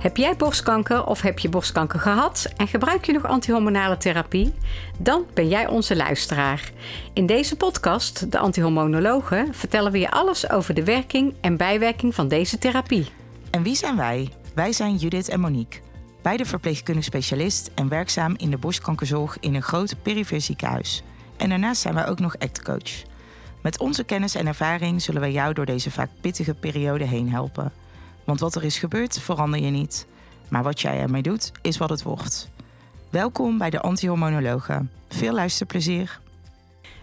Heb jij borstkanker of heb je borstkanker gehad en gebruik je nog antihormonale therapie? Dan ben jij onze luisteraar. In deze podcast, De Antihormonologen, vertellen we je alles over de werking en bijwerking van deze therapie. En wie zijn wij? Wij zijn Judith en Monique. Beide verpleegkundig specialist en werkzaam in de borstkankerzorg in een groot perifere ziekenhuis. En daarnaast zijn wij ook nog ACT-coach. Met onze kennis en ervaring zullen wij jou door deze vaak pittige periode heen helpen. Want wat er is gebeurd, verander je niet. Maar wat jij ermee doet, is wat het wordt. Welkom bij de Antihormonologen. Veel luisterplezier.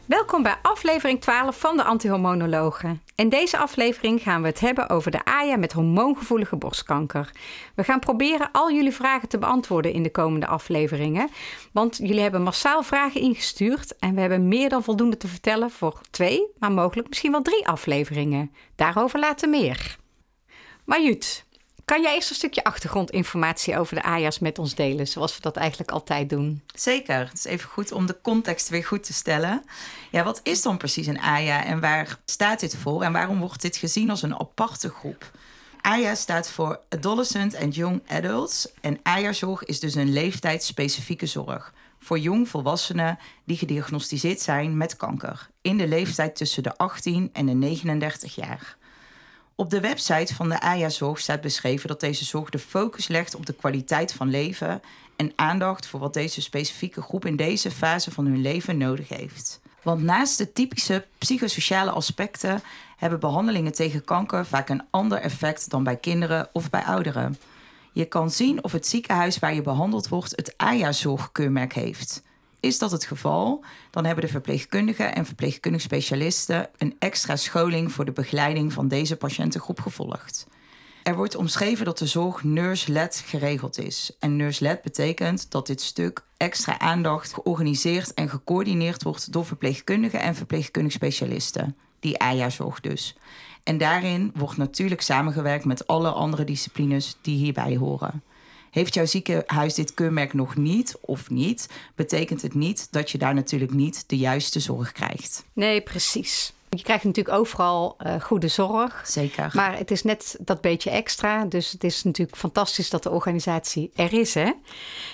Welkom bij aflevering 12 van de Antihormonologen. In deze aflevering gaan we het hebben over de AYA met hormoongevoelige borstkanker. We gaan proberen al jullie vragen te beantwoorden in de komende afleveringen. Want jullie hebben massaal vragen ingestuurd en we hebben meer dan voldoende te vertellen voor twee, maar mogelijk misschien wel drie afleveringen. Daarover later meer. Maar Jut, kan jij eerst een stukje achtergrondinformatie over de AJA's met ons delen, zoals we dat eigenlijk altijd doen? Zeker. Het is even goed om de context weer goed te stellen. Ja, wat is dan precies een AJA en waar staat dit voor en waarom wordt dit gezien als een aparte groep? AJA staat voor Adolescent and Young Adults en AJA-zorg is dus een leeftijdsspecifieke zorg voor jong volwassenen die gediagnosticeerd zijn met kanker in de leeftijd tussen de 18 en de 39 jaar. Op de website van de AJA-zorg staat beschreven dat deze zorg de focus legt op de kwaliteit van leven en aandacht voor wat deze specifieke groep in deze fase van hun leven nodig heeft. Want naast de typische psychosociale aspecten hebben behandelingen tegen kanker vaak een ander effect dan bij kinderen of bij ouderen. Je kan zien of het ziekenhuis waar je behandeld wordt het AJA-zorgkeurmerk heeft. Is dat het geval, dan hebben de verpleegkundigen en verpleegkundig specialisten een extra scholing voor de begeleiding van deze patiëntengroep gevolgd. Er wordt omschreven dat de zorg nurse-led geregeld is. En nurse-led betekent dat dit stuk extra aandacht georganiseerd en gecoördineerd wordt door verpleegkundigen en verpleegkundig specialisten. Die AJA-zorg dus. En daarin wordt natuurlijk samengewerkt met alle andere disciplines die hierbij horen. Heeft jouw ziekenhuis dit keurmerk nog niet of niet, betekent het niet dat je daar natuurlijk niet de juiste zorg krijgt. Nee, precies. Je krijgt natuurlijk overal uh, goede zorg. Zeker. Maar het is net dat beetje extra. Dus het is natuurlijk fantastisch dat de organisatie er is. Hè?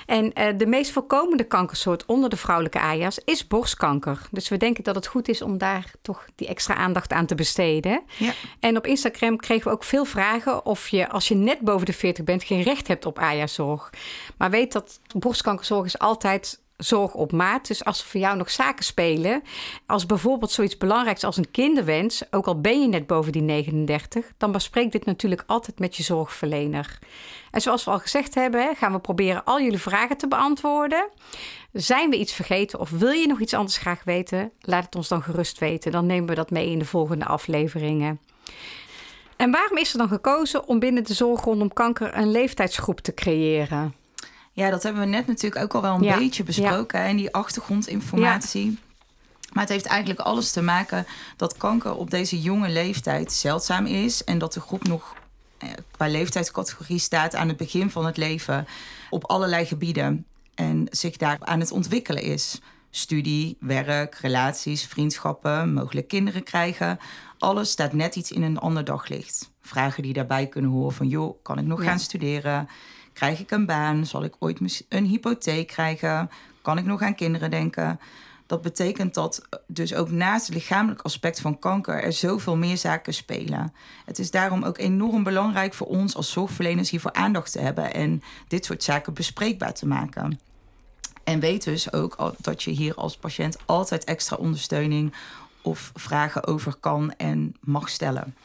En uh, de meest voorkomende kankersoort onder de vrouwelijke AJA's is borstkanker. Dus we denken dat het goed is om daar toch die extra aandacht aan te besteden. Ja. En op Instagram kregen we ook veel vragen of je als je net boven de 40 bent geen recht hebt op AJA-zorg. Maar weet dat borstkankerzorg is altijd zorg op maat. Dus als er voor jou nog zaken spelen, als bijvoorbeeld zoiets belangrijks als een kinderwens, ook al ben je net boven die 39, dan bespreek dit natuurlijk altijd met je zorgverlener. En zoals we al gezegd hebben, gaan we proberen al jullie vragen te beantwoorden. Zijn we iets vergeten of wil je nog iets anders graag weten? Laat het ons dan gerust weten. Dan nemen we dat mee in de volgende afleveringen. En waarom is er dan gekozen om binnen de zorg rondom kanker een leeftijdsgroep te creëren? Ja, dat hebben we net natuurlijk ook al wel een beetje besproken. En die achtergrondinformatie. Maar het heeft eigenlijk alles te maken dat kanker op deze jonge leeftijd zeldzaam is. En dat de groep nog eh, qua leeftijdscategorie staat aan het begin van het leven op allerlei gebieden. En zich daar aan het ontwikkelen is. Studie, werk, relaties, vriendschappen, mogelijk kinderen krijgen. Alles staat net iets in een ander daglicht. Vragen die daarbij kunnen horen van... joh, kan ik nog gaan studeren? Krijg ik een baan? Zal ik ooit een hypotheek krijgen? Kan ik nog aan kinderen denken? Dat betekent dat dus ook naast het lichamelijk aspect van kanker er zoveel meer zaken spelen. Het is daarom ook enorm belangrijk voor ons als zorgverleners hiervoor aandacht te hebben en dit soort zaken bespreekbaar te maken. En weet dus ook dat je hier als patiënt altijd extra ondersteuning of vragen over kan en mag stellen.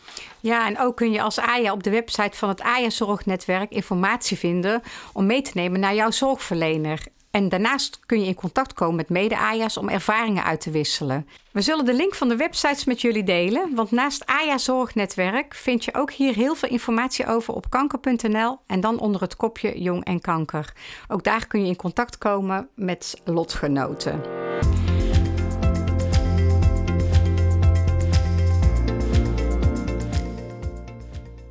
Ja, en ook kun je als AJA op de website van het AJA Zorgnetwerk informatie vinden om mee te nemen naar jouw zorgverlener. En daarnaast kun je in contact komen met mede-AJA's om ervaringen uit te wisselen. We zullen de link van de websites met jullie delen, want naast AJA Zorgnetwerk vind je ook hier heel veel informatie over op kanker.nl en dan onder het kopje Jong en Kanker. Ook daar kun je in contact komen met lotgenoten.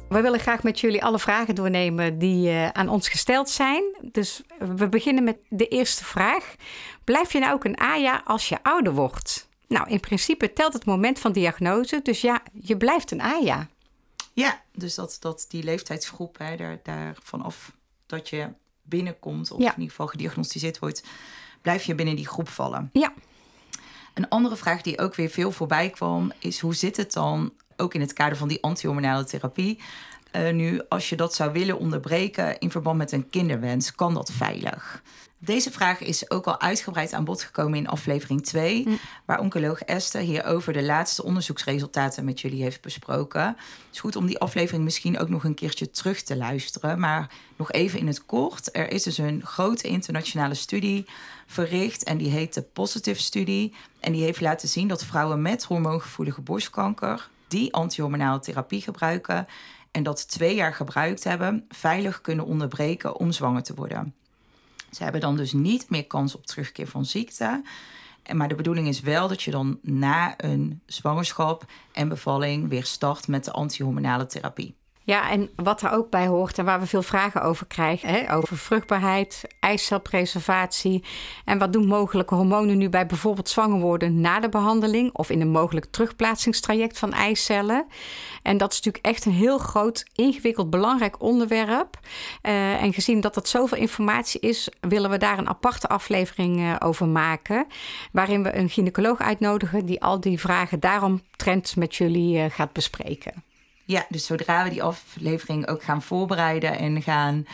We willen graag met jullie alle vragen doornemen die uh, aan ons gesteld zijn. Dus we beginnen met de eerste vraag. Blijf je nou ook een AJA als je ouder wordt? Nou, in principe telt het moment van diagnose, dus ja, je blijft een AYA. Ja, dus dat, dat die leeftijdsgroep, hè, daar, daar vanaf dat je binnenkomt, of Ja. in ieder geval gediagnosticeerd wordt, blijf je binnen die groep vallen. Ja, Een andere vraag die ook weer veel voorbij kwam, is hoe zit het dan, ook in het kader van die antihormonale therapie, eh, nu als je dat zou willen onderbreken in verband met een kinderwens, kan dat veilig? Deze vraag is ook al uitgebreid aan bod gekomen in aflevering 2, waar oncoloog Esther hierover de laatste onderzoeksresultaten met jullie heeft besproken. Het is goed om die aflevering misschien ook nog een keertje terug te luisteren, maar nog even in het kort. Er is dus een grote internationale studie verricht en die heet de Positive Studie. En die heeft laten zien dat vrouwen met hormoongevoelige borstkanker die antihormonale therapie gebruiken en dat twee jaar gebruikt hebben, veilig kunnen onderbreken om zwanger te worden. Ze hebben dan dus niet meer kans op terugkeer van ziekte. Maar de bedoeling is wel dat je dan na een zwangerschap en bevalling weer start met de antihormonale therapie. Ja, en wat er ook bij hoort en waar we veel vragen over krijgen, hè, over vruchtbaarheid, eicelpreservatie en wat doen mogelijke hormonen nu bij bijvoorbeeld zwanger worden na de behandeling of in een mogelijk terugplaatsingstraject van eicellen. En dat is natuurlijk echt een heel groot, ingewikkeld, belangrijk onderwerp. Eh, en gezien dat dat zoveel informatie is, willen we daar een aparte aflevering eh, over maken, waarin we een gynaecoloog uitnodigen die al die vragen daaromtrent met jullie eh, gaat bespreken. Ja, dus zodra we die aflevering ook gaan voorbereiden en gaan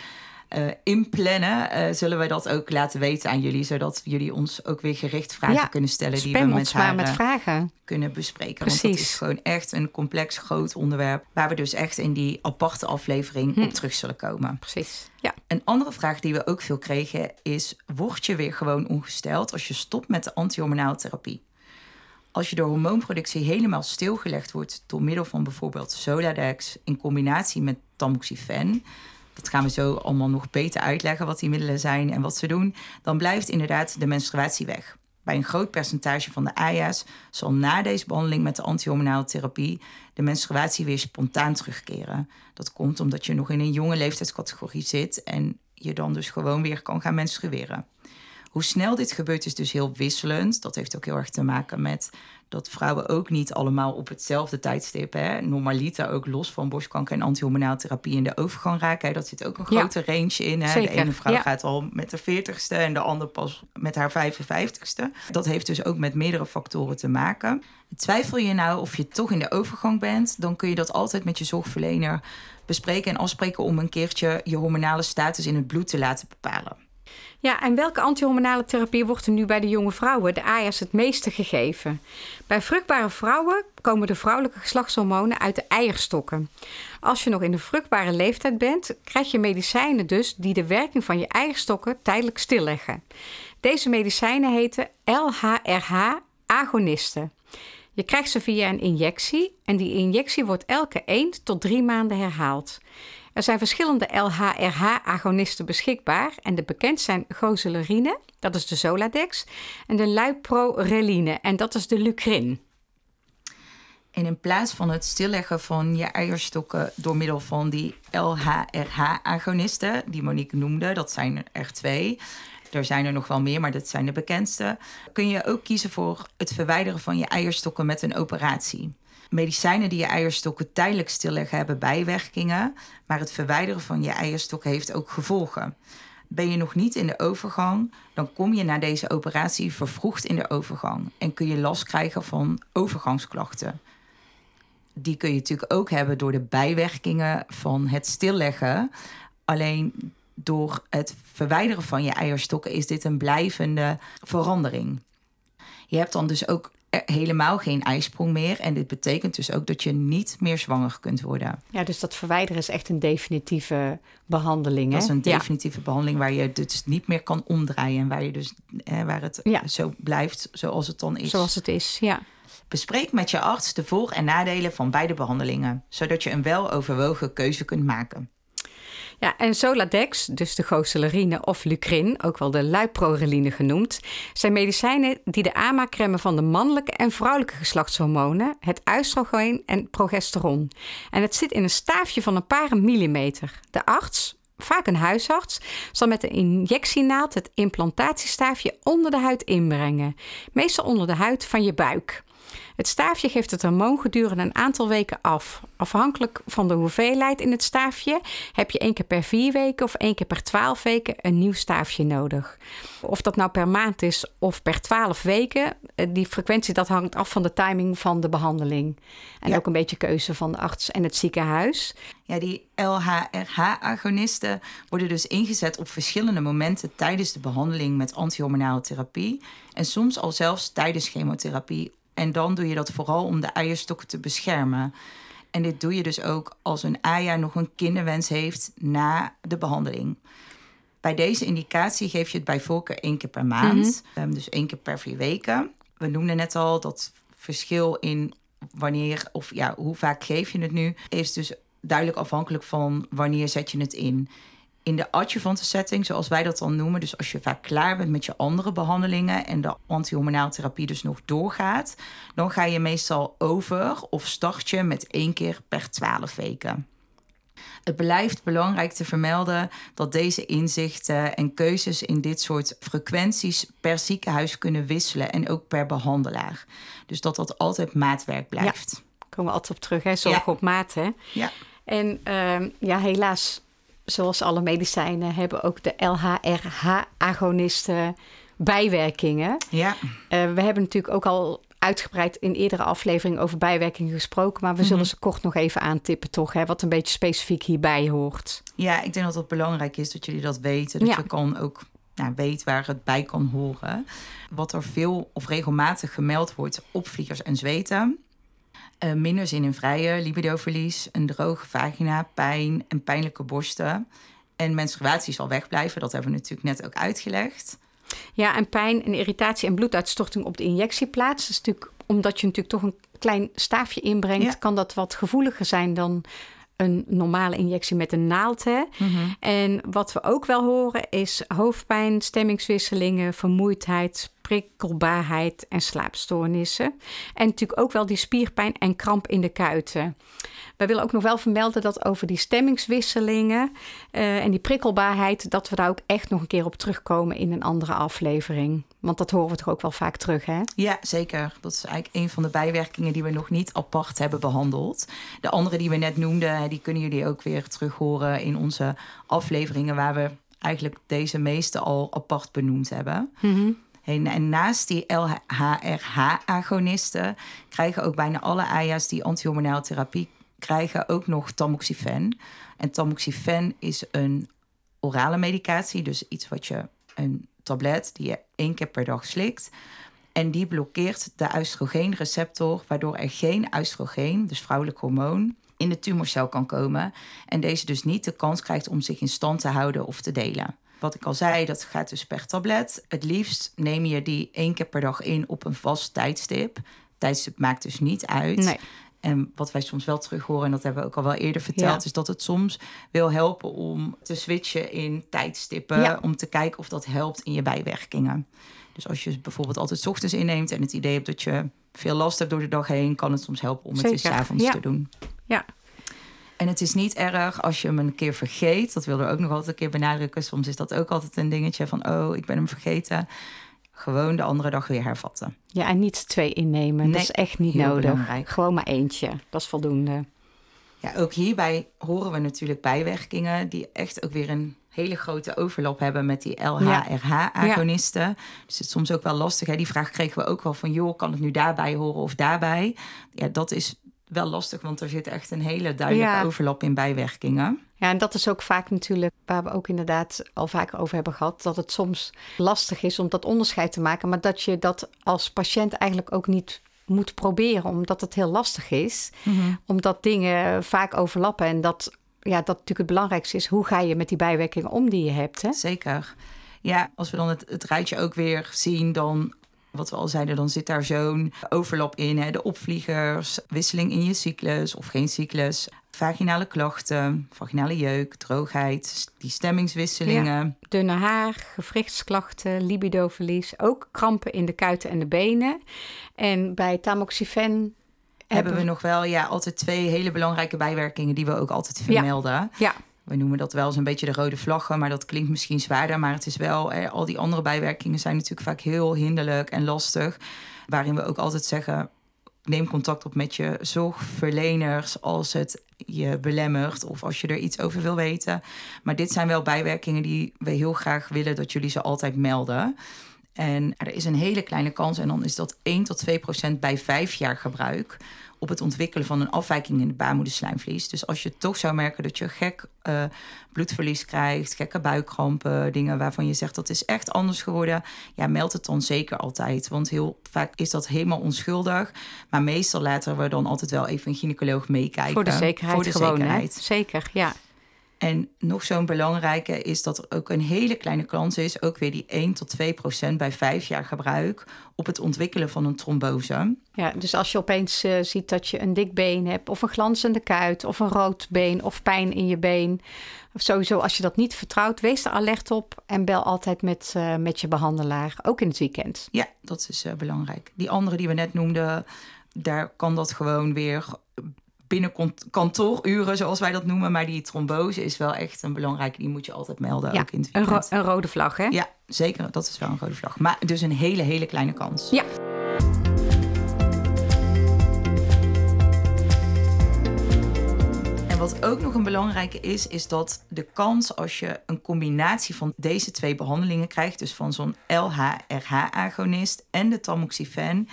eh, inplannen, eh, zullen we dat ook laten weten aan jullie, zodat jullie ons ook weer gericht vragen Ja, kunnen stellen die we met haar met eh, vragen. kunnen bespreken. Want dat Precies. is gewoon echt een complex, groot onderwerp, waar we dus echt in die aparte aflevering Hm. op terug zullen komen. Precies. Ja. Een andere vraag die we ook veel kregen is: word je weer gewoon ongesteld als je stopt met de antihormonale therapie? Als je de hormoonproductie helemaal stilgelegd wordt door middel van bijvoorbeeld Soladex in combinatie met tamoxifen, dat gaan we zo allemaal nog beter uitleggen wat die middelen zijn en wat ze doen, dan blijft inderdaad de menstruatie weg. Bij een groot percentage van de AYA's zal na deze behandeling met de antihormonale therapie de menstruatie weer spontaan terugkeren. Dat komt omdat je nog in een jonge leeftijdscategorie zit en je dan dus gewoon weer kan gaan menstrueren. Hoe snel dit gebeurt is dus heel wisselend. Dat heeft ook heel erg te maken met dat vrouwen ook niet allemaal op hetzelfde tijdstip, hè, normaliter ook los van borstkanker en antihormonale therapie in de overgang raken. Hè. Dat zit ook een Ja. grote range in. Hè. Zeker, De ene vrouw ja. gaat al met de 40ste en de ander pas met haar 55ste. Dat heeft dus ook met meerdere factoren te maken. Twijfel je nou of je toch in de overgang bent, dan kun je dat altijd met je zorgverlener bespreken en afspreken om een keertje je hormonale status in het bloed te laten bepalen. Ja, en welke antihormonale therapie wordt er nu bij de jonge vrouwen, de AIA's, het meeste gegeven? Bij vruchtbare vrouwen komen de vrouwelijke geslachtshormonen uit de eierstokken. Als je nog in de vruchtbare leeftijd bent, krijg je medicijnen dus die de werking van je eierstokken tijdelijk stilleggen. Deze medicijnen heten LHRH-agonisten. Je krijgt ze via een injectie en die injectie wordt elke 1 tot 3 maanden herhaald. Er zijn verschillende LHRH-agonisten beschikbaar en de bekend zijn gozelerine, dat is de Zoladex, en de luiproreline, en dat is de Lucrin. En in plaats van het stilleggen van je eierstokken door middel van die LHRH-agonisten, die Monique noemde, dat zijn er twee. Er zijn er nog wel meer, maar dat zijn de bekendste. Kun je ook kiezen voor het verwijderen van je eierstokken met een operatie. Medicijnen die je eierstokken tijdelijk stilleggen hebben bijwerkingen, maar het verwijderen van je eierstokken heeft ook gevolgen. Ben je nog niet in de overgang, dan kom je na deze operatie vervroegd in de overgang en kun je last krijgen van overgangsklachten. Die kun je natuurlijk ook hebben door de bijwerkingen van het stilleggen. Alleen door het verwijderen van je eierstokken is dit een blijvende verandering. Je hebt dan dus ook helemaal geen ijsprong meer. En dit betekent dus ook dat je niet meer zwanger kunt worden. Ja, dus dat verwijderen is echt een definitieve behandeling. Hè? Dat is een Ja. definitieve behandeling waar je dus niet meer kan omdraaien. En waar, je dus, waar het Ja. zo blijft zoals het dan is. Zoals het is, ja. Bespreek met je arts de voor- en nadelen van beide behandelingen. Zodat je een weloverwogen keuze kunt maken. Ja, en Zoladex, dus de gozelerine of Lucrin, ook wel de luiproreline genoemd, zijn medicijnen die de aanmaak remmen van de mannelijke en vrouwelijke geslachtshormonen, het oestrogeen en progesteron. En het zit in een staafje van een paar millimeter. De arts vaak een huisarts, zal met een injectienaald het implantatiestaafje onder de huid inbrengen, meestal onder de huid van je buik. Het staafje geeft het hormoon gedurende een aantal weken af. Afhankelijk van de hoeveelheid in het staafje heb je één keer per vier weken of één keer per twaalf weken een nieuw staafje nodig. Of dat nou per maand is of per twaalf weken, eh, die frequentie dat hangt af van de timing van de behandeling. En ook een beetje keuze van de arts en het ziekenhuis. Ja, die LHRH-agonisten worden dus ingezet op verschillende momenten tijdens de behandeling met antihormonale therapie. En soms al zelfs tijdens chemotherapie en dan doe je dat vooral om de eierstokken te beschermen. En dit doe je dus ook als een AYA nog een kinderwens heeft na de behandeling. Bij deze indicatie geef je het bij voorkeur één keer per maand, mhm. ehm, dus één keer per vier weken. We noemden net al dat verschil in wanneer of ja, hoe vaak geef je het nu, is dus duidelijk afhankelijk van wanneer zet je het in in de adjuvante setting, zoals wij dat dan noemen, dus als je vaak klaar bent met je andere behandelingen en de antihormonale therapie dus nog doorgaat, dan ga je meestal over of start je met één keer per twaalf weken. Het blijft belangrijk te vermelden dat deze inzichten en keuzes in dit soort frequenties per ziekenhuis kunnen wisselen en ook per behandelaar. Dus dat dat altijd maatwerk blijft. Ja, komen we altijd op terug, hè? Zorg op maat, hè? Ja. En uh, ja, helaas zoals alle medicijnen, hebben ook de LHRH-agonisten bijwerkingen. Ja. Uh, we hebben natuurlijk ook al uitgebreid in eerdere afleveringen over bijwerkingen gesproken, maar we zullen mhm. ze kort nog even aantippen, toch? Hè, wat een beetje specifiek hierbij hoort. Ja, ik denk dat het belangrijk is dat jullie dat weten. Dat je kan ook nou, weet waar het bij kan horen. Wat er veel of regelmatig gemeld wordt, opvliegers en zweten. Uh, minder zin in vrije, libidoverlies, een droge vagina, pijn en pijnlijke borsten. En menstruatie zal wegblijven, dat hebben we natuurlijk net ook uitgelegd. Ja, en pijn en irritatie en bloeduitstorting op de injectieplaats. Dat is natuurlijk, omdat je natuurlijk toch een klein staafje inbrengt, kan dat wat gevoeliger zijn dan een normale injectie met een naald. Hè? Mhm. En wat we ook wel horen is hoofdpijn, stemmingswisselingen, vermoeidheid, prikkelbaarheid en slaapstoornissen. En natuurlijk ook wel die spierpijn en kramp in de kuiten. We willen ook nog wel vermelden dat over die stemmingswisselingen uh, en die prikkelbaarheid, dat we daar ook echt nog een keer op terugkomen in een andere aflevering. Want dat horen we toch ook wel vaak terug, hè? Ja, zeker. Dat is eigenlijk een van de bijwerkingen die we nog niet apart hebben behandeld. De andere die we net noemden, die kunnen jullie ook weer terug horen in onze afleveringen, waar we eigenlijk deze meeste al apart benoemd hebben. Mm en naast die LHRH-agonisten krijgen ook bijna alle AYA's die antihormonale therapie krijgen ook nog tamoxifen. En tamoxifen is een orale medicatie, dus iets wat je een tablet die je één keer per dag slikt. En die blokkeert de oestrogeenreceptor, waardoor er geen oestrogeen, dus vrouwelijk hormoon, in de tumorcel kan komen. En deze dus niet de kans krijgt om zich in stand te houden of te delen. Wat ik al zei, dat gaat dus per tablet. Het liefst neem je die één keer per dag in op een vast tijdstip. Tijdstip maakt dus niet uit. Nee. En wat wij soms wel terug horen, en dat hebben we ook al wel eerder verteld, is dat het soms wil helpen om te switchen in tijdstippen. Om te kijken of dat helpt in je bijwerkingen. Dus als je bijvoorbeeld altijd ochtends inneemt en het idee hebt dat je veel last hebt door de dag heen, kan het soms helpen om het eens avonds te doen. Ja. En het is niet erg als je hem een keer vergeet. Dat wilde we ook nog altijd een keer benadrukken. Soms is dat ook altijd een dingetje van, oh, ik ben hem vergeten. Gewoon de andere dag weer hervatten. Ja, en niet twee innemen. dat is echt niet nodig. Belangrijk. Gewoon maar eentje. Dat is voldoende. Ja, ook hierbij horen we natuurlijk bijwerkingen die echt ook weer een hele grote overlap hebben met die LHRH-agonisten. Dus het is soms ook wel lastig. Hè? Die vraag kregen we ook wel van, joh, kan het nu daarbij horen of daarbij? Ja, dat is wel lastig, want er zit echt een hele duidelijke overlap in bijwerkingen. Ja, en dat is ook vaak natuurlijk waar we ook inderdaad al vaker over hebben gehad, dat het soms lastig is om dat onderscheid te maken, maar dat je dat als patiënt eigenlijk ook niet moet proberen, omdat het heel lastig is, mm omdat dingen vaak overlappen en dat, ja, dat natuurlijk het belangrijkste is, hoe ga je met die bijwerkingen om die je hebt. Hè? Zeker. Ja, als we dan het, het rijtje ook weer zien, dan wat we al zeiden, dan zit daar zo'n overlap in. Hè? De opvliegers, wisseling in je cyclus of geen cyclus. Vaginale klachten, vaginale jeuk, droogheid, die stemmingswisselingen. Dunne haar, gewrichtsklachten, libidoverlies. Ook krampen in de kuiten en de benen. En bij tamoxifen hebben we nog wel ja, altijd twee hele belangrijke bijwerkingen die we ook altijd vermelden. Ja. We noemen dat wel eens een beetje de rode vlaggen, maar dat klinkt misschien zwaarder. Maar het is wel, al die andere bijwerkingen zijn natuurlijk vaak heel hinderlijk en lastig. Waarin we ook altijd zeggen, neem contact op met je zorgverleners als het je belemmert of als je er iets over wil weten. Maar dit zijn wel bijwerkingen die we heel graag willen dat jullie ze altijd melden. En er is een hele kleine kans, en dan is dat 1 tot 2 procent bij vijf jaar gebruik op het ontwikkelen van een afwijking in de baarmoederslijmvlies. Dus als je toch zou merken dat je gek uh, bloedverlies krijgt, gekke buikkrampen, dingen waarvan je zegt dat is echt anders geworden, ja, meld het dan zeker altijd. Want heel vaak is dat helemaal onschuldig. Maar meestal laten we dan altijd wel even een gynaecoloog meekijken. Voor de zekerheid. Voor de gewoon, zekerheid. Hè? Zeker, ja. En nog zo'n belangrijke is dat er ook een hele kleine kans is, ook weer die 1 tot 2 procent bij vijf jaar gebruik, op het ontwikkelen van een trombose. Ja, dus als je opeens uh, ziet dat je een dik been hebt, of een glanzende kuit, of een rood been, of pijn in je been. Of sowieso, als je dat niet vertrouwt, wees er alert op en bel altijd met, uh, met je behandelaar, ook in het weekend. Ja, dat is uh, belangrijk. Die andere die we net noemden, daar kan dat gewoon weer binnen kantooruren, zoals wij dat noemen. Maar die trombose is wel echt een belangrijke. Die moet je altijd melden. Ja, ook in het een, een, rode vlag, hè? Ja, zeker. Dat is wel een rode vlag. Maar dus een hele, hele kleine kans. Ja. En wat ook nog een belangrijke is, is dat de kans als je een combinatie van deze twee behandelingen krijgt, dus van zo'n LH-RH-agonist en de tamoxifen,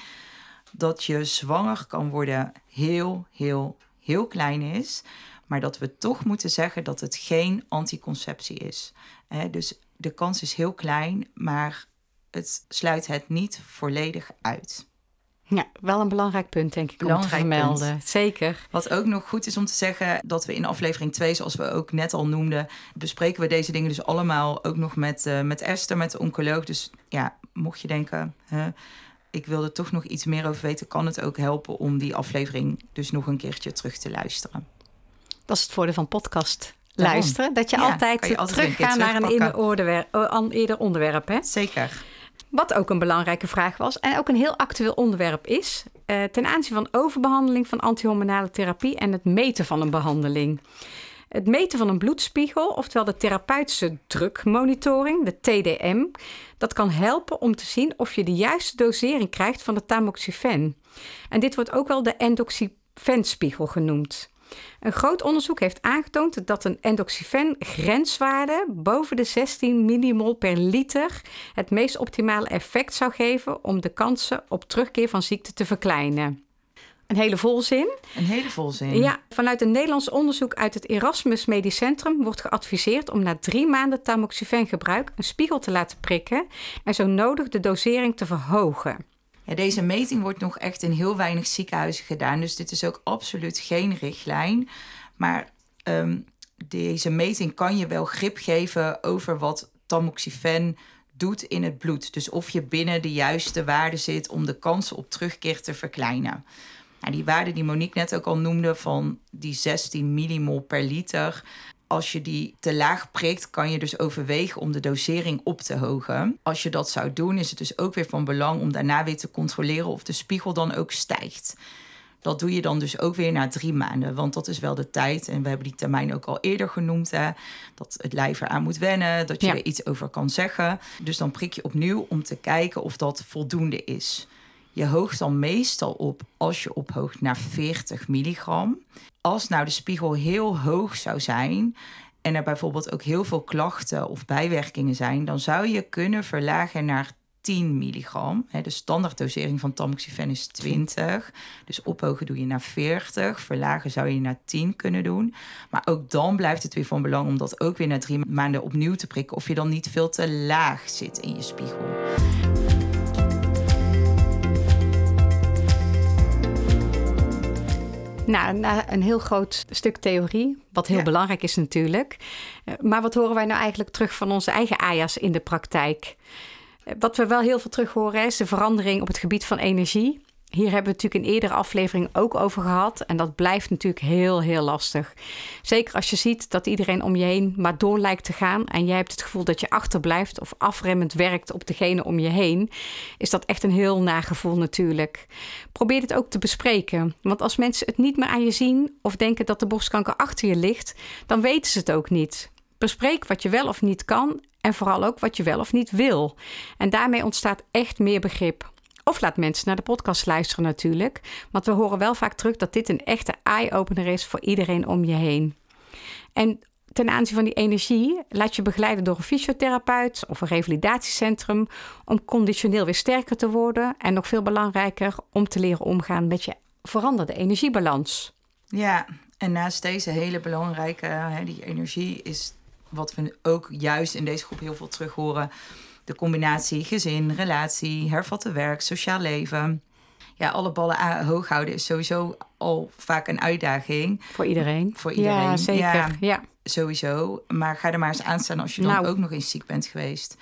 dat je zwanger kan worden heel, heel, heel klein is. Maar dat we toch moeten zeggen dat het geen anticonceptie is. dus de kans is heel klein, maar het sluit het niet volledig uit. Ja, wel een belangrijk punt, denk ik, belangrijk om te vermelden. Punt. Zeker. Wat ook nog goed is om te zeggen, dat we in aflevering 2, zoals we ook net al noemden, bespreken we deze dingen dus allemaal ook nog met, uh, met Esther, met de oncoloog. Dus ja, mocht je denken, ik wil er toch nog iets meer over weten, kan het ook helpen om die aflevering dus nog een keertje terug te luisteren. Dat is het voordeel van podcast luisteren. Dat je altijd, je altijd teruggaat naar een eerder onderwerp, uh, eerder onderwerp. Hè? Zeker. Wat ook een belangrijke vraag was en ook een heel actueel onderwerp is... Uh, ten aanzien van overbehandeling van antihormonale therapie en het meten van een behandeling. Het meten van een bloedspiegel, oftewel de therapeutische drukmonitoring, de TDM, dat kan helpen om te zien of je de juiste dosering krijgt van de tamoxifen. En dit wordt ook wel de endoxifenspiegel genoemd. Een groot onderzoek heeft aangetoond dat een endoxifen grenswaarde boven de 16 millimol per liter het meest optimale effect zou geven om de kansen op terugkeer van ziekte te verkleinen. Een hele volzin. Een hele volzin. Ja, vanuit een Nederlands onderzoek uit het Erasmus Medisch Centrum wordt geadviseerd om na drie maanden tamoxifen-gebruik een spiegel te laten prikken en zo nodig de dosering te verhogen. Ja, deze meting wordt nog echt in heel weinig ziekenhuizen gedaan, dus dit is ook absoluut geen richtlijn. Maar ehm, deze meting kan je wel grip geven over wat tamoxifen doet in het bloed. Dus of je binnen de juiste waarde zit om de kans op terugkeer te verkleinen. Nou, die waarde die Monique net ook al noemde van die 16 millimol per liter. Als je die te laag prikt, kan je dus overwegen om de dosering op te hogen. Als je dat zou doen, is het dus ook weer van belang om daarna weer te controleren of de spiegel dan ook stijgt. Dat doe je dan dus ook weer na drie maanden, want dat is wel de tijd. En we hebben die termijn ook al eerder genoemd. Hè, dat het lijf eraan moet wennen, dat je er iets over kan zeggen. Dus dan prik je opnieuw om te kijken of dat voldoende is. Je hoogt dan meestal op als je ophoogt naar 40 milligram. Als nou de spiegel heel hoog zou zijn en er bijvoorbeeld ook heel veel klachten of bijwerkingen zijn, dan zou je kunnen verlagen naar 10 milligram. De standaarddosering van tamoxifen is 20. Dus ophogen doe je naar 40. Verlagen zou je naar 10 kunnen doen. Maar ook dan blijft het weer van belang om dat ook weer na drie maanden opnieuw te prikken. Of je dan niet veel te laag zit in je spiegel. Nou, een heel groot stuk theorie, wat heel belangrijk is natuurlijk. Eh, maar wat horen wij nou eigenlijk terug van onze eigen AJA's in de praktijk? Eh, wat we wel heel veel terug horen is de verandering op het gebied van energie. Hier hebben we het natuurlijk in eerdere aflevering ook over gehad. En dat blijft natuurlijk heel, heel lastig. Zeker als je ziet dat iedereen om je heen maar door lijkt te gaan. En jij hebt het gevoel dat je achterblijft of afremmend werkt op degene om je heen. Is dat echt een heel nagevoel natuurlijk. Probeer het ook te bespreken. Want als mensen het niet meer aan je zien of denken dat de borstkanker achter je ligt, dan weten ze het ook niet. Bespreek wat je wel of niet kan en vooral ook wat je wel of niet wil. En daarmee ontstaat echt meer begrip. Of laat mensen naar de podcast luisteren natuurlijk. Want we horen wel vaak terug dat dit een echte eye-opener is voor iedereen om je heen. En ten aanzien van die energie, laat je begeleiden door een fysiotherapeut of een revalidatiecentrum om conditioneel weer sterker te worden en nog veel belangrijker om te leren omgaan met je veranderde energiebalans. Ja, en naast deze hele belangrijke, hè, die energie is wat we ook juist in deze groep heel veel terug horen de combinatie gezin, relatie, hervatten werk, sociaal leven. Ja, alle ballen hoog houden is sowieso al vaak een uitdaging. Voor iedereen. Voor iedereen. Ja, zeker. Ja, Sowieso. Maar ga er maar eens aan staan als je dan nou. ook nog eens ziek bent geweest.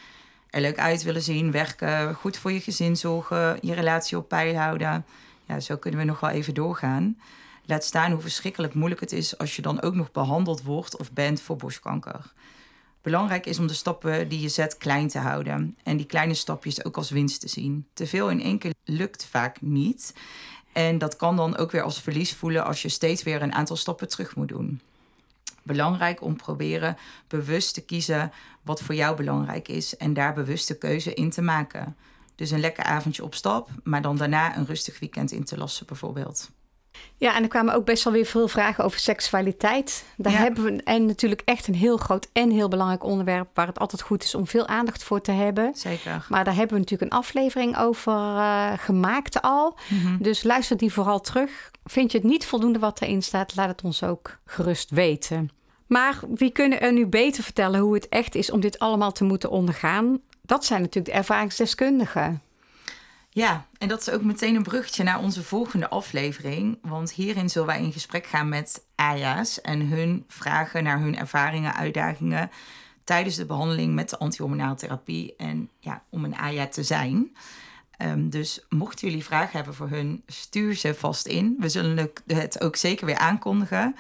Er leuk uit willen zien, werken, goed voor je gezin zorgen, je relatie op peil houden. Ja, zo kunnen we nog wel even doorgaan. Laat staan hoe verschrikkelijk moeilijk het is als je dan ook nog behandeld wordt of bent voor borstkanker. Belangrijk is om de stappen die je zet klein te houden en die kleine stapjes ook als winst te zien. Te veel in één keer lukt vaak niet. En dat kan dan ook weer als verlies voelen als je steeds weer een aantal stappen terug moet doen. Belangrijk om proberen bewust te kiezen wat voor jou belangrijk is en daar bewuste keuze in te maken. Dus een lekker avondje op stap, maar dan daarna een rustig weekend in te lassen bijvoorbeeld. Ja, en er kwamen ook best wel weer veel vragen over seksualiteit. Daar hebben we en natuurlijk echt een heel groot en heel belangrijk onderwerp waar het altijd goed is om veel aandacht voor te hebben. Zeker. Maar daar hebben we natuurlijk een aflevering over uh, gemaakt al. Mhm. Dus luister die vooral terug. Vind je het niet voldoende wat erin staat, laat het ons ook gerust weten. Maar wie kunnen er nu beter vertellen hoe het echt is om dit allemaal te moeten ondergaan? Dat zijn natuurlijk de ervaringsdeskundigen. Ja, en dat is ook meteen een bruggetje naar onze volgende aflevering. Want hierin zullen wij in gesprek gaan met AJA's en hun vragen naar hun ervaringen, uitdagingen tijdens de behandeling met de antihormonale therapie en ja, om een AJA te zijn. Um, dus mochten jullie vragen hebben voor hun, stuur ze vast in. We zullen het ook zeker weer aankondigen.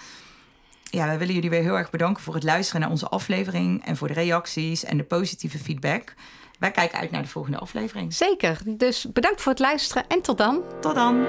Ja, we willen jullie weer heel erg bedanken voor het luisteren naar onze aflevering en voor de reacties en de positieve feedback. Wij kijken uit naar de volgende aflevering. Zeker. Dus bedankt voor het luisteren en tot dan. Tot dan.